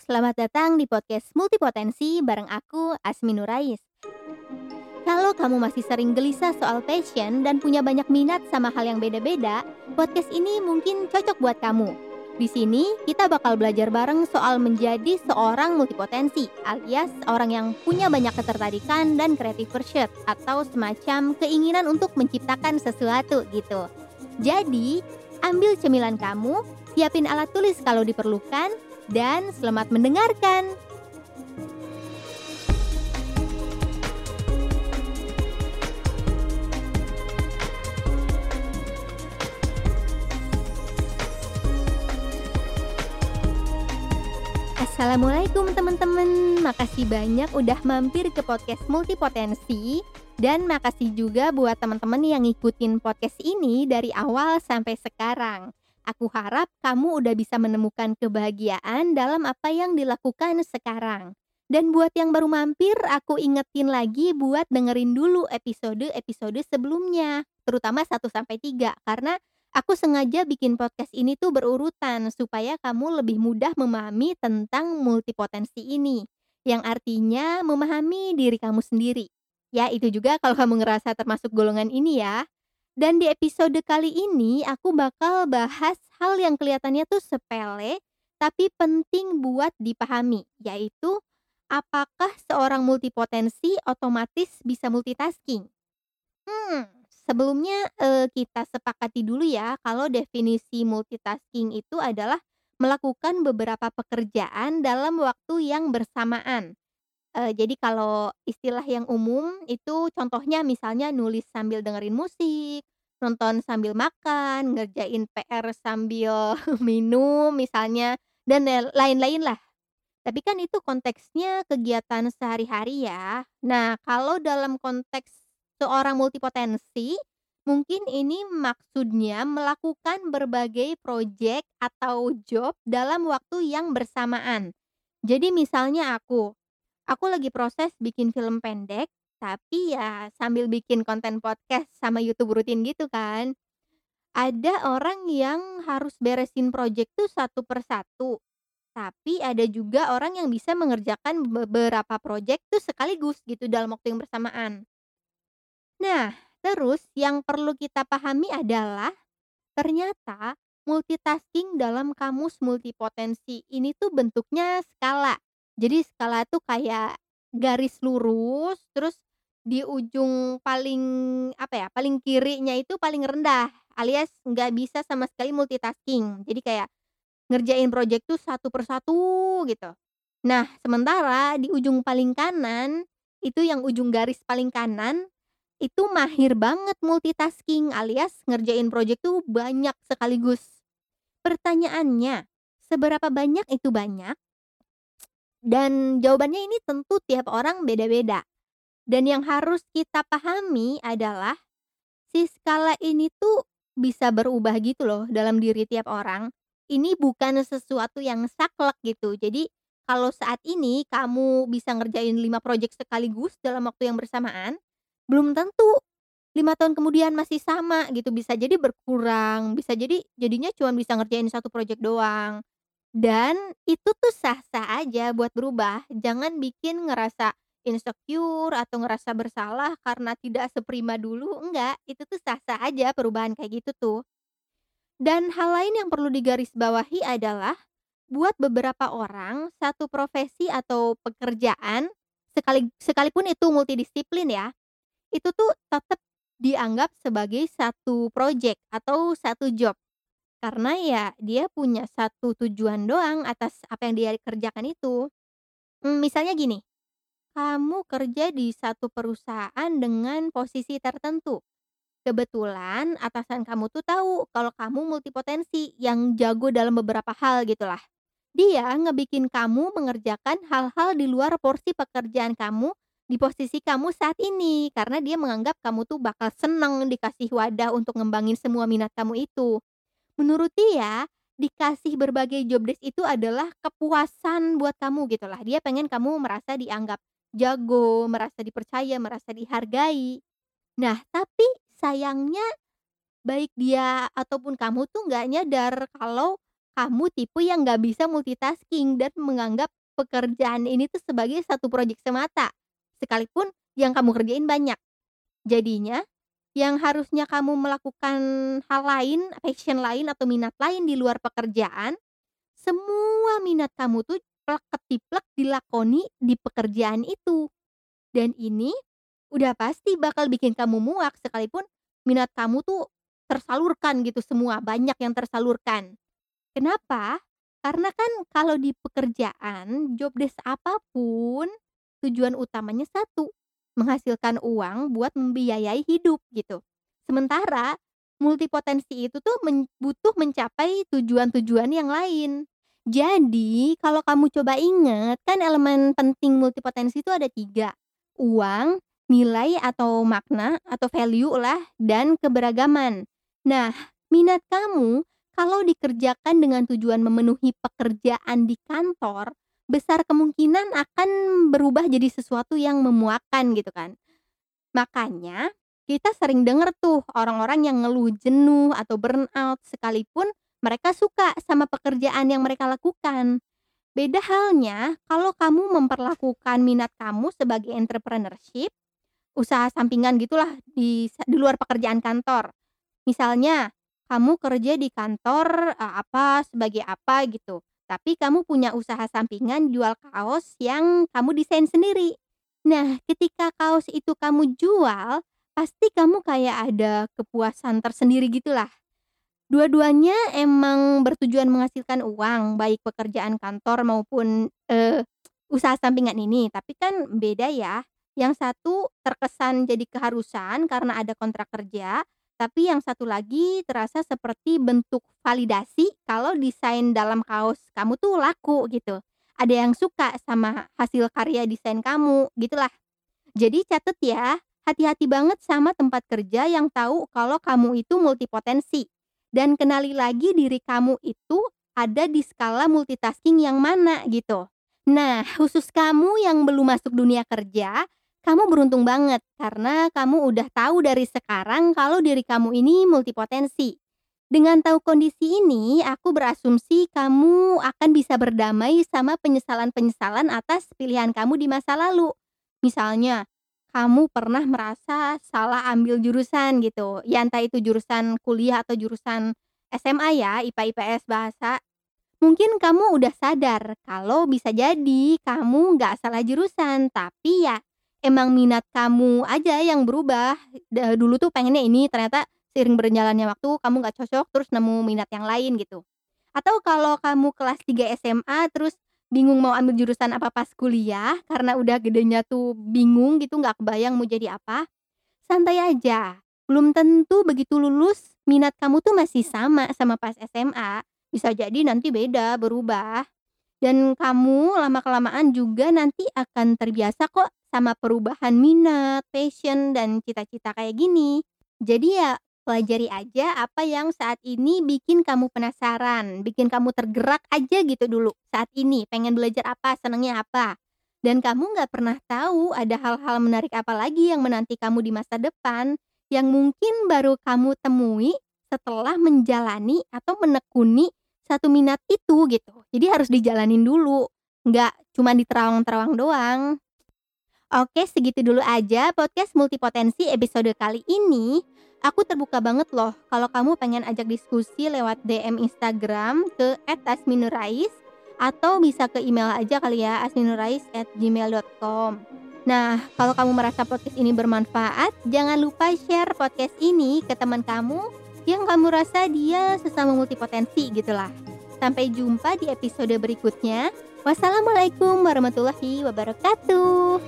selamat datang di podcast Multipotensi bareng aku, Asmi Nurais. Kalau kamu masih sering gelisah soal passion dan punya banyak minat sama hal yang beda-beda, podcast ini mungkin cocok buat kamu. Di sini kita bakal belajar bareng soal menjadi seorang multipotensi, alias orang yang punya banyak ketertarikan dan creative pursuit atau semacam keinginan untuk menciptakan sesuatu gitu. Jadi, ambil cemilan kamu, siapin alat tulis kalau diperlukan, dan selamat mendengarkan. Assalamualaikum teman-teman. Makasih banyak udah mampir ke podcast Multipotensi. Dan makasih juga buat teman-teman yang ngikutin podcast ini dari awal sampai sekarang Aku harap kamu udah bisa menemukan kebahagiaan dalam apa yang dilakukan sekarang. Dan buat yang baru mampir, aku ingetin lagi buat dengerin dulu episode-episode sebelumnya, terutama 1 sampai 3 karena aku sengaja bikin podcast ini tuh berurutan supaya kamu lebih mudah memahami tentang multipotensi ini, yang artinya memahami diri kamu sendiri. Ya, itu juga kalau kamu ngerasa termasuk golongan ini ya. Dan di episode kali ini aku bakal bahas hal yang kelihatannya tuh sepele tapi penting buat dipahami, yaitu apakah seorang multipotensi otomatis bisa multitasking? Hmm, sebelumnya eh, kita sepakati dulu ya kalau definisi multitasking itu adalah melakukan beberapa pekerjaan dalam waktu yang bersamaan. Eh, jadi kalau istilah yang umum itu contohnya misalnya nulis sambil dengerin musik, nonton sambil makan, ngerjain PR sambil minum misalnya, dan lain-lain lah. Tapi kan itu konteksnya kegiatan sehari-hari ya. Nah, kalau dalam konteks seorang multipotensi, mungkin ini maksudnya melakukan berbagai proyek atau job dalam waktu yang bersamaan. Jadi misalnya aku, Aku lagi proses bikin film pendek, tapi ya sambil bikin konten podcast sama YouTube rutin gitu kan. Ada orang yang harus beresin project tuh satu per satu, tapi ada juga orang yang bisa mengerjakan beberapa project tuh sekaligus gitu dalam waktu yang bersamaan. Nah, terus yang perlu kita pahami adalah ternyata multitasking dalam kamus multipotensi ini tuh bentuknya skala. Jadi skala tuh kayak garis lurus, terus di ujung paling, apa ya, paling kirinya itu paling rendah, alias nggak bisa sama sekali multitasking. Jadi kayak ngerjain project tuh satu per satu gitu. Nah, sementara di ujung paling kanan, itu yang ujung garis paling kanan, itu mahir banget multitasking alias ngerjain project tuh banyak sekaligus. Pertanyaannya, seberapa banyak itu banyak? Dan jawabannya ini tentu tiap orang beda-beda. Dan yang harus kita pahami adalah si skala ini tuh bisa berubah gitu loh dalam diri tiap orang. Ini bukan sesuatu yang saklek gitu. Jadi kalau saat ini kamu bisa ngerjain 5 project sekaligus dalam waktu yang bersamaan, belum tentu 5 tahun kemudian masih sama gitu, bisa jadi berkurang, bisa jadi jadinya cuma bisa ngerjain satu project doang. Dan itu tuh sah-sah aja buat berubah, jangan bikin ngerasa insecure atau ngerasa bersalah karena tidak seprima dulu, enggak, itu tuh sah-sah aja perubahan kayak gitu tuh. Dan hal lain yang perlu digarisbawahi adalah buat beberapa orang, satu profesi atau pekerjaan sekali sekalipun itu multidisiplin ya, itu tuh tetap dianggap sebagai satu project atau satu job. Karena ya dia punya satu tujuan doang atas apa yang dia kerjakan itu. Mmm, misalnya gini, kamu kerja di satu perusahaan dengan posisi tertentu. Kebetulan atasan kamu tuh tahu kalau kamu multipotensi yang jago dalam beberapa hal gitulah. Dia ngebikin kamu mengerjakan hal-hal di luar porsi pekerjaan kamu di posisi kamu saat ini, karena dia menganggap kamu tuh bakal seneng dikasih wadah untuk ngembangin semua minat kamu itu. Menurut dia, dikasih berbagai job desk itu adalah kepuasan buat kamu gitu lah. Dia pengen kamu merasa dianggap jago, merasa dipercaya, merasa dihargai. Nah, tapi sayangnya baik dia ataupun kamu tuh nggak nyadar kalau kamu tipe yang nggak bisa multitasking dan menganggap pekerjaan ini tuh sebagai satu proyek semata, sekalipun yang kamu kerjain banyak. Jadinya, yang harusnya kamu melakukan hal lain, passion lain atau minat lain di luar pekerjaan, semua minat kamu tuh plek-ketiplek dilakoni di pekerjaan itu. Dan ini udah pasti bakal bikin kamu muak sekalipun minat kamu tuh tersalurkan gitu semua, banyak yang tersalurkan. Kenapa? Karena kan kalau di pekerjaan, job desk apa pun, tujuan utamanya satu, menghasilkan uang buat membiayai hidup gitu. Sementara multipotensi itu tuh men butuh mencapai tujuan-tujuan yang lain. Jadi kalau kamu coba ingat, kan elemen penting multipotensi itu ada tiga, uang, nilai atau makna atau value lah, dan keberagaman. Nah, minat kamu kalau dikerjakan dengan tujuan memenuhi pekerjaan di kantor, besar kemungkinan akan berubah jadi sesuatu yang memuakan gitu kan. Makanya kita sering dengar tuh orang-orang yang ngeluh jenuh atau burnout sekalipun mereka suka sama pekerjaan yang mereka lakukan. Beda halnya kalau kamu memperlakukan minat kamu sebagai entrepreneurship, usaha sampingan gitulah di di luar pekerjaan kantor. Misalnya kamu kerja di kantor, eee, apa, sebagai apa gitu, tapi kamu punya usaha sampingan jual kaos yang kamu desain sendiri. Nah, ketika kaos itu kamu jual, pasti kamu kayak ada kepuasan tersendiri gitulah. Dua-duanya emang bertujuan menghasilkan uang, baik pekerjaan kantor maupun, eee, usaha sampingan ini, tapi kan beda ya. Yang satu terkesan jadi keharusan karena ada kontrak kerja, tapi yang satu lagi terasa seperti bentuk validasi kalau desain dalam kaos kamu tuh laku gitu. Ada yang suka sama hasil karya desain kamu, gitulah. Jadi catat ya, hati-hati banget sama tempat kerja yang tahu kalau kamu itu multipotensi. Dan kenali lagi diri kamu itu ada di skala multitasking yang mana gitu. Nah, khusus kamu yang belum masuk dunia kerja, kamu beruntung banget karena kamu udah tahu dari sekarang kalau diri kamu ini multipotensi. Dengan tahu kondisi ini, aku berasumsi kamu akan bisa berdamai sama penyesalan-penyesalan atas pilihan kamu di masa lalu. Misalnya, kamu pernah merasa salah ambil jurusan gitu, ya entah itu jurusan kuliah atau jurusan SMA ya, IPA, IPS, bahasa. Mungkin kamu udah sadar kalau bisa jadi kamu nggak salah jurusan, tapi ya emang minat kamu aja yang berubah. Dulu tuh pengennya ini, ternyata seiring berjalannya waktu kamu nggak cocok, terus nemu minat yang lain gitu. Atau kalau kamu kelas 3 SMA terus bingung mau ambil jurusan apa pas kuliah, karena udah gedenya tuh bingung gitu, nggak kebayang mau jadi apa, santai aja. Belum tentu begitu lulus, minat kamu tuh masih sama sama pas SMA, bisa jadi nanti beda, berubah. Dan kamu lama-kelamaan juga nanti akan terbiasa kok sama perubahan minat, passion, dan cita-cita kayak gini. Jadi ya pelajari aja apa yang saat ini bikin kamu penasaran, bikin kamu tergerak aja gitu dulu saat ini, pengen belajar apa, senengnya apa. Dan kamu nggak pernah tahu ada hal-hal menarik apa lagi yang menanti kamu di masa depan yang mungkin baru kamu temui setelah menjalani atau menekuni satu minat itu gitu. Jadi harus dijalanin dulu, nggak cuma diterawang-terawang doang. Oke, segitu dulu aja podcast multipotensi episode kali ini. Aku terbuka banget loh kalau kamu pengen ajak diskusi lewat DM Instagram ke @asminurais atau bisa ke email aja kali ya asminurais@gmail.com. Nah, kalau kamu merasa podcast ini bermanfaat, jangan lupa share podcast ini ke teman kamu yang kamu rasa dia sesama multipotensi gitulah. Sampai jumpa di episode berikutnya. Wassalamualaikum warahmatullahi wabarakatuh.